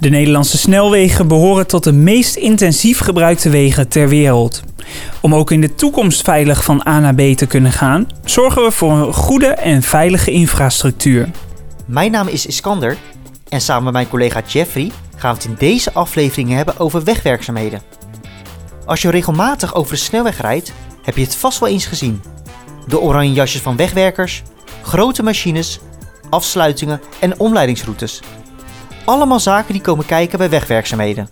De Nederlandse snelwegen behoren tot de meest intensief gebruikte wegen ter wereld. Om ook in de toekomst veilig van A naar B te kunnen gaan, zorgen we voor een goede en veilige infrastructuur. Mijn naam is Iskander en samen met mijn collega Jeffrey gaan we het in deze aflevering hebben over wegwerkzaamheden. Als je regelmatig over de snelweg rijdt, heb je het vast wel eens gezien. De oranje jasjes van wegwerkers, grote machines, afsluitingen en omleidingsroutes. Allemaal zaken die komen kijken bij wegwerkzaamheden.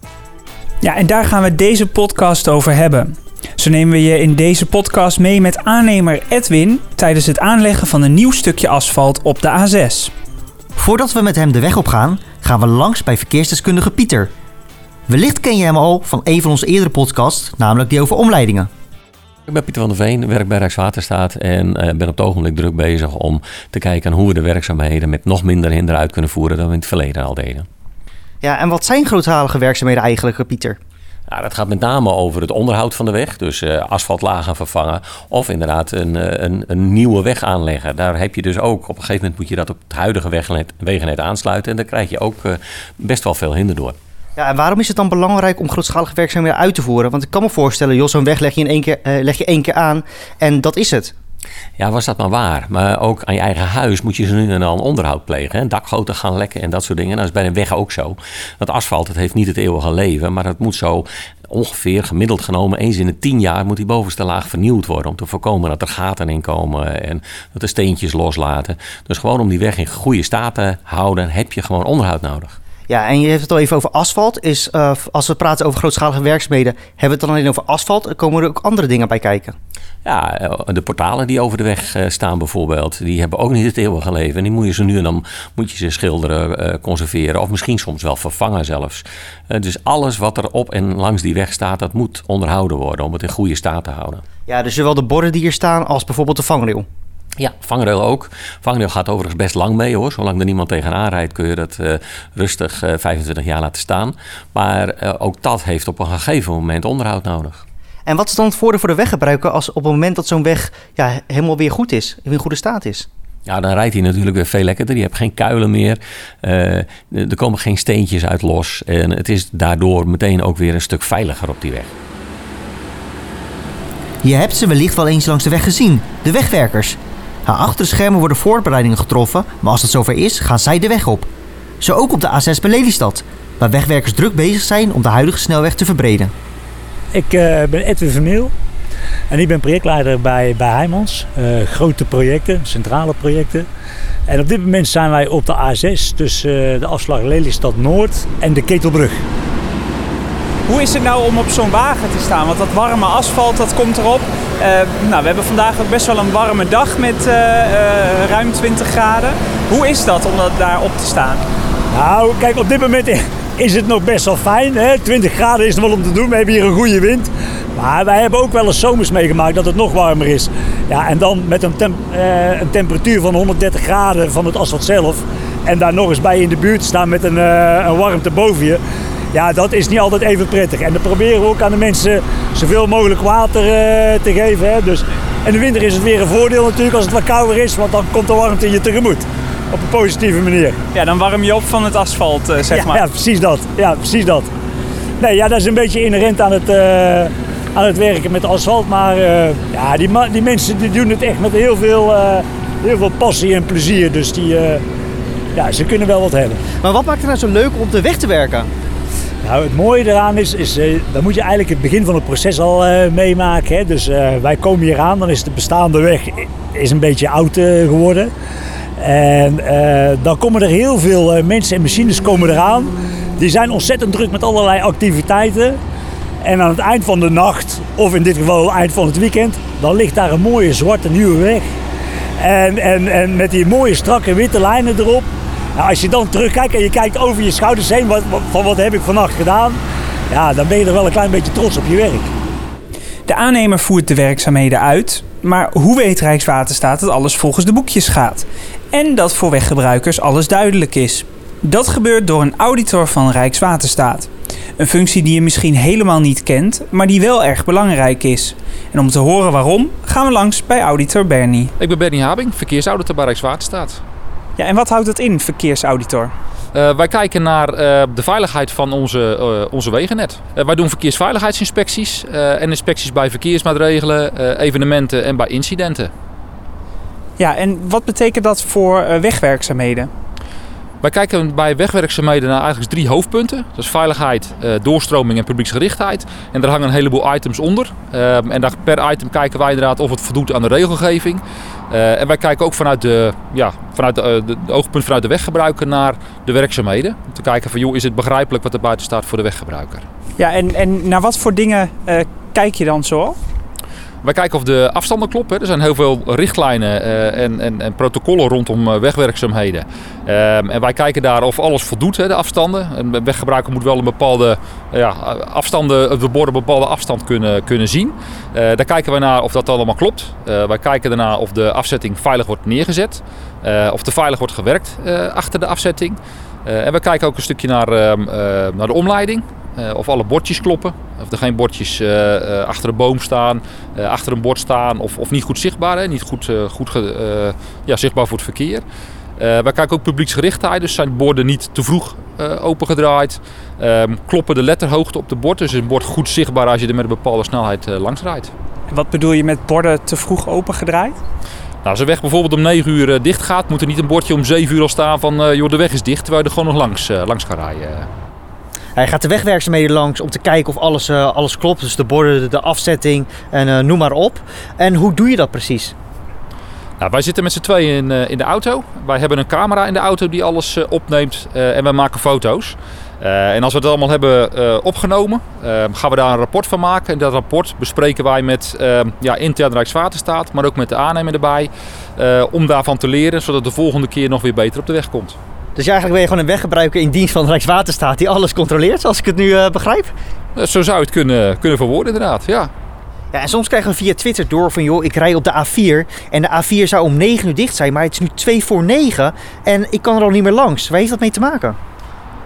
Ja, en daar gaan we deze podcast over hebben. Zo nemen we je in deze podcast mee met aannemer Edwin tijdens het aanleggen van een nieuw stukje asfalt op de A6. Voordat we met hem de weg op gaan, gaan we langs bij verkeersdeskundige Pieter. Wellicht ken je hem al van een van onze eerdere podcasts, namelijk die over omleidingen. Ik ben Pieter van der Veen, werk bij Rijkswaterstaat en uh, ben op het ogenblik druk bezig om te kijken hoe we de werkzaamheden met nog minder hinder uit kunnen voeren dan we in het verleden al deden. Ja, en wat zijn grootschalige werkzaamheden eigenlijk, Pieter? Ja, dat gaat met name over het onderhoud van de weg. Dus uh, asfaltlagen vervangen. Of inderdaad een, eh, een, een, nieuwe weg aanleggen. Daar heb je dus ook, op een gegeven moment moet je dat op het huidige wegnet, wegennet aansluiten. En daar krijg je ook uh, best wel veel hinder door. Ja, en waarom is het dan belangrijk om grootschalige werkzaamheden uit te voeren? Want ik kan me voorstellen, joh, zo'n weg leg je, in één keer, uh, leg je één keer aan en dat is het. Ja, was dat maar waar. Maar ook aan je eigen huis moet je ze nu en dan onderhoud plegen. Hè? Dakgoten gaan lekken en dat soort dingen. Nou, dat is bij een weg ook zo. Dat asfalt, het heeft niet het eeuwige leven, maar het moet zo ongeveer gemiddeld genomen eens in de tien jaar moet die bovenste laag vernieuwd worden. Om te voorkomen dat er gaten in komen en dat de steentjes loslaten. Dus gewoon om die weg in goede staat te houden, heb je gewoon onderhoud nodig. Ja, en je hebt het al even over asfalt. Is, uh, als we praten over grootschalige werkzaamheden, hebben we het dan alleen over asfalt? Er komen er ook andere dingen bij kijken? Ja, eh, de portalen die over de weg eh, staan bijvoorbeeld, die hebben ook niet het eeuwige leven. En die moet je ze nu en dan moet je ze schilderen, conserveren of misschien soms wel vervangen zelfs. dus alles wat er op en langs die weg staat, dat moet onderhouden worden om het in goede staat te houden. Ja, dus zowel de borden die hier staan als bijvoorbeeld de vangrail. Ja, vangrail ook. Vangrail gaat overigens best lang mee hoor. Zolang er niemand tegenaan rijdt kun je dat uh, rustig uh, 25 jaar laten staan. Maar uh, ook dat heeft op een gegeven moment onderhoud nodig. En wat is dan het voordeel voor de weggebruiker als op het moment dat zo'n weg ja, helemaal weer goed is, in goede staat is? Ja, dan rijdt hij natuurlijk weer veel lekkerder. Je hebt geen kuilen meer. Uh, er komen geen steentjes uit los. En het is daardoor meteen ook weer een stuk veiliger op die weg. Je hebt ze wellicht wel eens langs de weg gezien, de wegwerkers. Achter de schermen worden voorbereidingen getroffen, maar als het zover is, gaan zij de weg op. Zo ook op de A6 bij Lelystad, waar wegwerkers druk bezig zijn om de huidige snelweg te verbreden. Ik uh, ben Edwin Vermeel en ik ben projectleider bij, bij Heijmans. Uh, grote projecten, centrale projecten. En op dit moment zijn wij op de A6 tussen uh, de afslag Lelystad Noord en de Ketelbrug. Hoe is het nou om op zo'n wagen te staan? Want dat warme asfalt, dat komt erop. Uh, nou, we hebben vandaag ook best wel een warme dag met uh, uh, ruim 20 graden. Hoe is dat om dat daar op te staan? Nou, kijk, op dit moment is het nog best wel fijn. Hè? 20 graden is er wel om te doen. We hebben hier een goede wind. Maar wij hebben ook wel eens zomers meegemaakt dat het nog warmer is. Ja, en dan met een, temp een temperatuur van 130 graden van het asfalt zelf. En daar nog eens bij in de buurt staan met een, een warmte boven je. Ja, dat is niet altijd even prettig. En dan proberen we ook aan de mensen zoveel mogelijk water uh, te geven. Hè. Dus, in de winter is het weer een voordeel natuurlijk als het wat kouder is, want dan komt de warmte je tegemoet. Op een positieve manier. Ja, dan warm je op van het asfalt, uh, zeg ja, maar. Ja, precies dat. Ja, precies dat. Nee, ja, dat is een beetje inherent aan het, uh, aan het werken met asfalt. Maar ja, die, die mensen die doen het echt met heel veel, heel veel passie en plezier. Dus die, ja, ze kunnen wel wat hebben. Maar wat maakt het nou zo leuk om op de weg te werken? Nou, het mooie eraan is, is uh, dan moet je eigenlijk het begin van het proces al uh, meemaken. Hè. Dus uh, wij komen hier aan, dan is de bestaande weg is een beetje oud geworden. En dan komen er heel veel mensen en machines komen eraan. Die zijn ontzettend druk met allerlei activiteiten. En aan het eind van de nacht, of in dit geval eind van het weekend, dan ligt daar een mooie zwarte nieuwe weg. En, en, en met die mooie strakke witte lijnen erop. Nou, als je dan terugkijkt en je kijkt over je schouders heen wat, wat, van wat heb ik vannacht gedaan, ja, dan ben je er wel een klein beetje trots op je werk. De aannemer voert de werkzaamheden uit, maar hoe weet Rijkswaterstaat dat alles volgens de boekjes gaat? En dat voor weggebruikers alles duidelijk is? Dat gebeurt door een auditor van Rijkswaterstaat. Een functie die je misschien helemaal niet kent, maar die wel erg belangrijk is. En om te horen waarom, gaan we langs bij auditor Bernie. Ik ben Bernie Habing, verkeersauditor bij Rijkswaterstaat. Ja, en wat houdt dat in, verkeersauditor? Uh, wij kijken naar uh, de veiligheid van onze, uh, onze wegennet. wij doen verkeersveiligheidsinspecties en inspecties bij verkeersmaatregelen, evenementen en bij incidenten. Ja, en wat betekent dat voor wegwerkzaamheden? Wij kijken bij wegwerkzaamheden naar eigenlijk drie hoofdpunten. Dat is veiligheid, doorstroming en publieksgerichtheid. En daar hangen een heleboel items onder. Ehm, en per item kijken wij inderdaad of het voldoet aan de regelgeving. Uh, en wij kijken ook vanuit, de, ja, vanuit de, de, oogpunt vanuit de weggebruiker naar de werkzaamheden. Om te kijken van, joh, is het begrijpelijk wat er buiten staat voor de weggebruiker. Ja, en, en naar wat voor dingen kijk je dan zo? Wij kijken of de afstanden kloppen. Er zijn heel veel richtlijnen uh, en, en, en, protocollen rondom uh, wegwerkzaamheden. Um, en wij kijken daar of alles voldoet, de afstanden. Een weggebruiker moet wel een bepaalde ja, afstanden, de borden een bepaalde afstand kunnen, kunnen zien. Daar kijken wij naar of dat allemaal klopt. wij kijken daarna of de afzetting veilig wordt neergezet. of er veilig wordt gewerkt achter de afzetting. en we kijken ook een stukje naar, ehm, naar de omleiding. Uh, of alle bordjes kloppen. Of er geen bordjes uh, uh, achter een boom staan, achter een bord staan of, of niet goed zichtbaar. Hè? Niet goed, goed ja, zichtbaar voor het verkeer. wij kijken ook publieksgerichtheid, dus zijn borden niet te vroeg opengedraaid. Ehm, kloppen de letterhoogte op de bord, dus is een bord goed zichtbaar als je er met een bepaalde snelheid langs rijdt. Wat bedoel je met borden te vroeg opengedraaid? Nou, als de weg bijvoorbeeld om 9 uur dicht gaat, moet er niet een bordje om 7 uur al staan van joh, de weg is dicht, terwijl je er gewoon nog langs, langs kan rijden. Hij gaat de wegwerkzaamheden langs om te kijken of alles, uh, alles klopt. Dus de borden, de afzetting en uh, noem maar op. En hoe doe je dat precies? Nou, wij zitten met z'n tweeën in, uh, in de auto. Wij hebben een camera in de auto die alles opneemt en wij maken foto's. en als we het allemaal hebben opgenomen, gaan we daar een rapport van maken. En dat rapport bespreken wij met ja, intern Rijkswaterstaat, maar ook met de aannemer erbij. om daarvan te leren, zodat de volgende keer nog weer beter op de weg komt. Dus eigenlijk ben je gewoon een weggebruiker in dienst van Rijkswaterstaat die alles controleert, zoals ik het nu uh, begrijp? Zo zou je het kunnen, kunnen verwoorden, inderdaad. Ja. Ja, en soms krijgen we via Twitter door van joh, ik rij op de A4 en de A4 zou om 9 uur dicht zijn, maar het is nu 2 voor 9 en ik kan er al niet meer langs. Waar heeft dat mee te maken?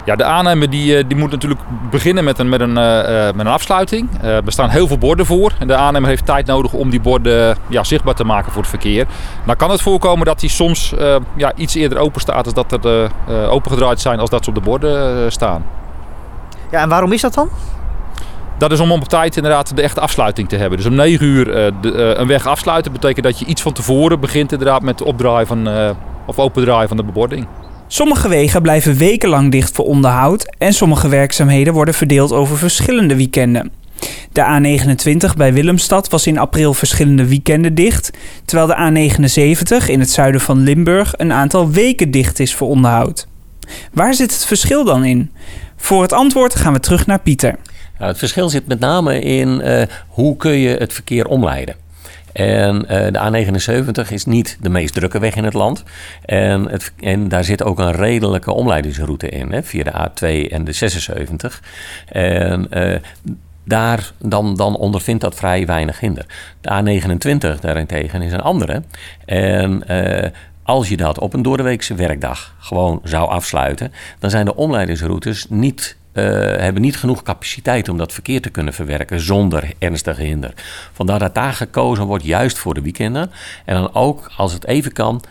Ja, de aannemer die, eh, die moet natuurlijk beginnen met een, met een, uh, met een afsluiting. Uh, er staan heel veel borden voor. En de aannemer heeft tijd nodig om die borden ja, zichtbaar te maken voor het verkeer. Dan kan het voorkomen dat die soms ja, iets eerder open staat als dat er opengedraaid zijn als dat ze op de borden staan. Ja, en waarom is dat dan? Dat is om op tijd inderdaad de echte afsluiting te hebben. Dus om 9 uur de, een weg afsluiten betekent dat je iets van tevoren begint inderdaad met het opdraaien van, of opendraaien van de bebording. Sommige wegen blijven wekenlang dicht voor onderhoud en sommige werkzaamheden worden verdeeld over verschillende weekenden. De A29 bij Willemstad was in april verschillende weekenden dicht, terwijl de A79 in het zuiden van Limburg een aantal weken dicht is voor onderhoud. Waar zit het verschil dan in? Voor het antwoord gaan we terug naar Pieter. Nou, het verschil zit met name in uh, hoe kun je het verkeer omleiden. En uh, de A79 is niet de meest drukke weg in het land. En, het, en daar zit ook een redelijke omleidingsroute in, hè, via de A2 en de 76. En uh, daar dan, dan ondervindt dat vrij weinig hinder. De A29 daarentegen is een andere. En uh, als je dat op een doordeweekse werkdag gewoon zou afsluiten, dan zijn de omleidingsroutes niet uh, hebben niet genoeg capaciteit om dat verkeer te kunnen verwerken zonder ernstige hinder. Vandaar dat daar gekozen wordt juist voor de weekenden. En dan ook, als het even kan,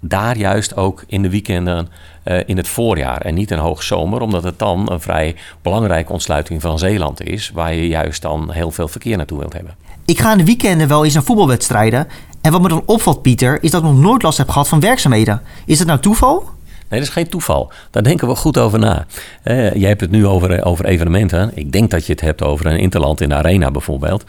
daar juist ook in de weekenden uh, in het voorjaar en niet in hoogzomer, omdat het dan een vrij belangrijke ontsluiting van Zeeland is, waar je juist dan heel veel verkeer naartoe wilt hebben. Ik ga in de weekenden wel eens naar voetbalwedstrijden. En wat me dan opvalt, Pieter, is dat ik nog nooit last heb gehad van werkzaamheden. Is dat nou toeval? Nee, dat is geen toeval. Daar denken we goed over na. Uh, jij hebt het nu over, eh, over evenementen. Ik denk dat je het hebt over een interland in de arena bijvoorbeeld.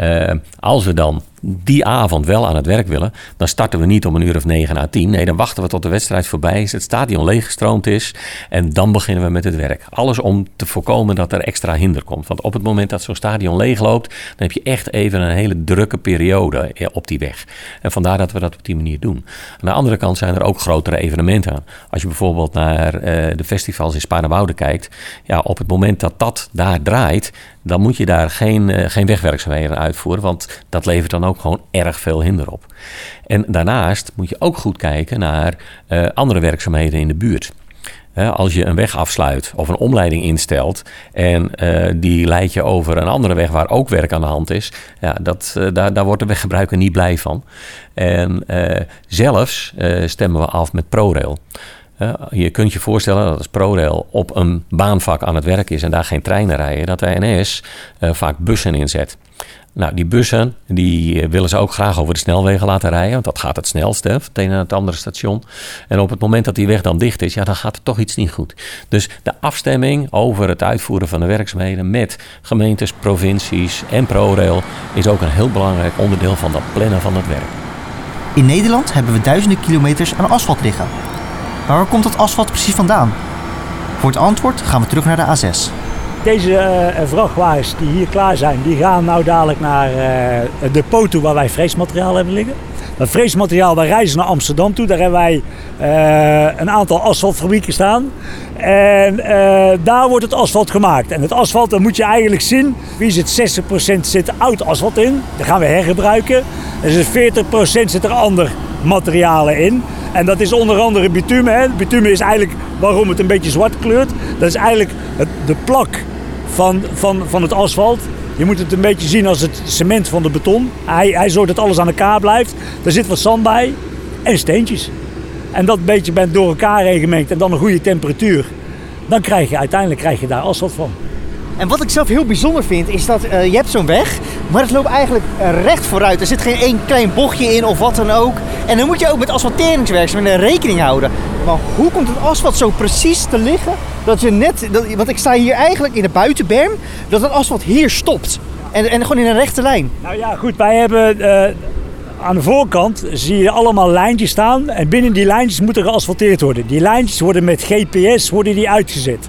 Uh, als we dan die avond wel aan het werk willen, dan starten we niet om een uur of negen à tien. Nee, dan wachten we tot de wedstrijd voorbij is, het stadion leeggestroomd is en dan beginnen we met het werk. Alles om te voorkomen dat er extra hinder komt. Want op het moment dat zo'n stadion leegloopt, dan heb je echt even een hele drukke periode op die weg. En vandaar dat we dat op die manier doen. Aan de andere kant zijn er ook grotere evenementen. Als je bijvoorbeeld naar uh, de festivals in Spaarnwoude kijkt, ja, op het moment dat dat daar draait, dan moet je daar geen, uh, geen wegwerkzaamheden uitvoeren, want dat levert dan ook gewoon erg veel hinder op. En daarnaast moet je ook goed kijken naar uh, andere werkzaamheden in de buurt. als je een weg afsluit of een omleiding instelt en uh, die leidt je over een andere weg waar ook werk aan de hand is, ja, dat, daar, daar wordt de weggebruiker niet blij van. En zelfs stemmen we af met ProRail. Je kunt je voorstellen dat als ProRail op een baanvak aan het werk is en daar geen treinen rijden, dat de NS vaak bussen inzet. Nou, die bussen die eh, willen ze ook graag over de snelwegen laten rijden. Want dat gaat het snelst, hè, het een naar het andere station. En op het moment dat die weg dan dicht is, ja, dan gaat er toch iets niet goed. Dus de afstemming over het uitvoeren van de werkzaamheden met gemeentes, provincies en ProRail is ook een heel belangrijk onderdeel van dat plannen van het werk. In Nederland hebben we duizenden kilometers aan asfalt liggen. Maar waar komt dat asfalt precies vandaan? Voor het antwoord gaan we terug naar de A6. Deze uh, vrachtwagens die hier klaar zijn, die gaan nou dadelijk naar uh, de toe waar wij freesmateriaal hebben liggen. Dat freesmateriaal, daar reizen naar Amsterdam toe. Daar hebben wij uh, een aantal asfaltfabrieken staan. En daar wordt het asfalt gemaakt. En het asfalt, dan moet je eigenlijk zien, wie zit 60% zit oud asfalt in. Dat gaan we hergebruiken. Dus 40% zit er ander materialen in. En dat is onder andere bitumen. Hè. Bitumen is eigenlijk waarom het een beetje zwart kleurt. Dat is eigenlijk het, de plak van, van, van het asfalt. Je moet het een beetje zien als het cement van de beton. Hij, hij zorgt dat alles aan elkaar blijft. Er zit wat zand bij en steentjes. En dat beetje bent door elkaar heen gemengd en dan een goede temperatuur. Dan krijg je uiteindelijk krijg je daar asfalt van. En wat ik zelf heel bijzonder vind, is dat uh, je hebt zo'n weg, maar het loopt eigenlijk eh, recht vooruit. Er zit geen één klein bochtje in of wat dan ook. En dan moet je ook met asfalteringswerkzaamheden rekening houden. Maar hoe komt het asfalt zo precies te liggen dat je net, dat, want ik sta hier eigenlijk in de buitenberm, dat het asfalt hier stopt. En, en gewoon in een rechte lijn. Nou ja, goed, wij hebben aan de voorkant zie je allemaal lijntjes staan. En binnen die lijntjes moet er geasfalteerd worden. Die lijntjes worden met GPS worden die uitgezet.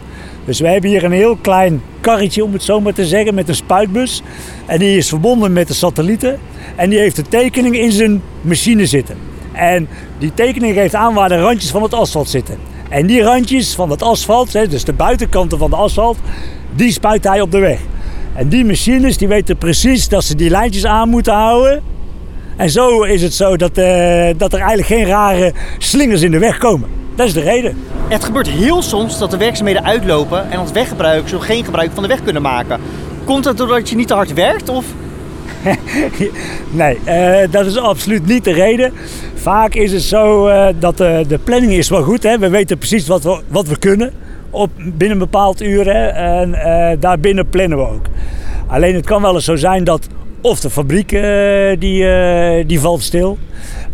Dus we hebben hier een heel klein karretje, om het zo maar te zeggen, met een spuitbus. En die is verbonden met de satellieten. En die heeft de tekening in zijn machine zitten. En die tekening geeft aan waar de randjes van het asfalt zitten. En die randjes van het asfalt, dus de buitenkanten van de asfalt, die spuit hij op de weg. En die machines die weten precies dat ze die lijntjes aan moeten houden. En zo is het zo dat, uh, dat er eigenlijk geen rare slingers in de weg komen. Dat is de reden. Het gebeurt heel soms dat de werkzaamheden uitlopen en als weggebruikers zo geen gebruik van de weg kunnen maken. Komt dat doordat je niet te hard werkt of? nee, uh, dat is absoluut niet de reden. Vaak is het zo uh, dat uh, de planning is wel goed. Hè? We weten precies wat we, wat we kunnen op, binnen een bepaald uur. Hè? En daarbinnen plannen we ook. Alleen het kan wel eens zo zijn dat of de fabriek die, die valt stil.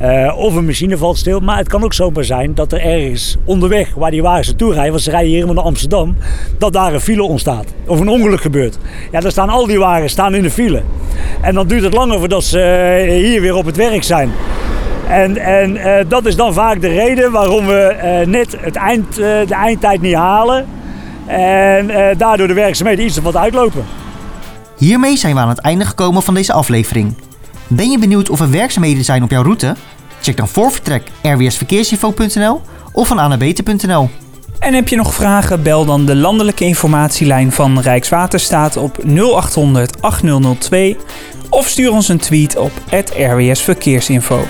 Uh, of een machine valt stil. Maar het kan ook zomaar zijn dat er ergens onderweg waar die wagens naartoe rijden, want ze rijden hier helemaal naar Amsterdam, dat daar een file ontstaat. Of een ongeluk gebeurt. Ja, dan staan al die wagens staan in de file. En dan duurt het langer voordat ze hier weer op het werk zijn. En, en dat is dan vaak de reden waarom we net het eind, de eindtijd niet halen. En daardoor de werkzaamheden iets wat uitlopen. Hiermee zijn we aan het einde gekomen van deze aflevering. Ben je benieuwd of er werkzaamheden zijn op jouw route? Check dan voor vertrek rwsverkeersinfo.nl of van anabete.nl. En heb je nog vragen? Bel dan de landelijke informatielijn van Rijkswaterstaat op 0800 8002 of stuur ons een tweet op @rwsverkeersinfo.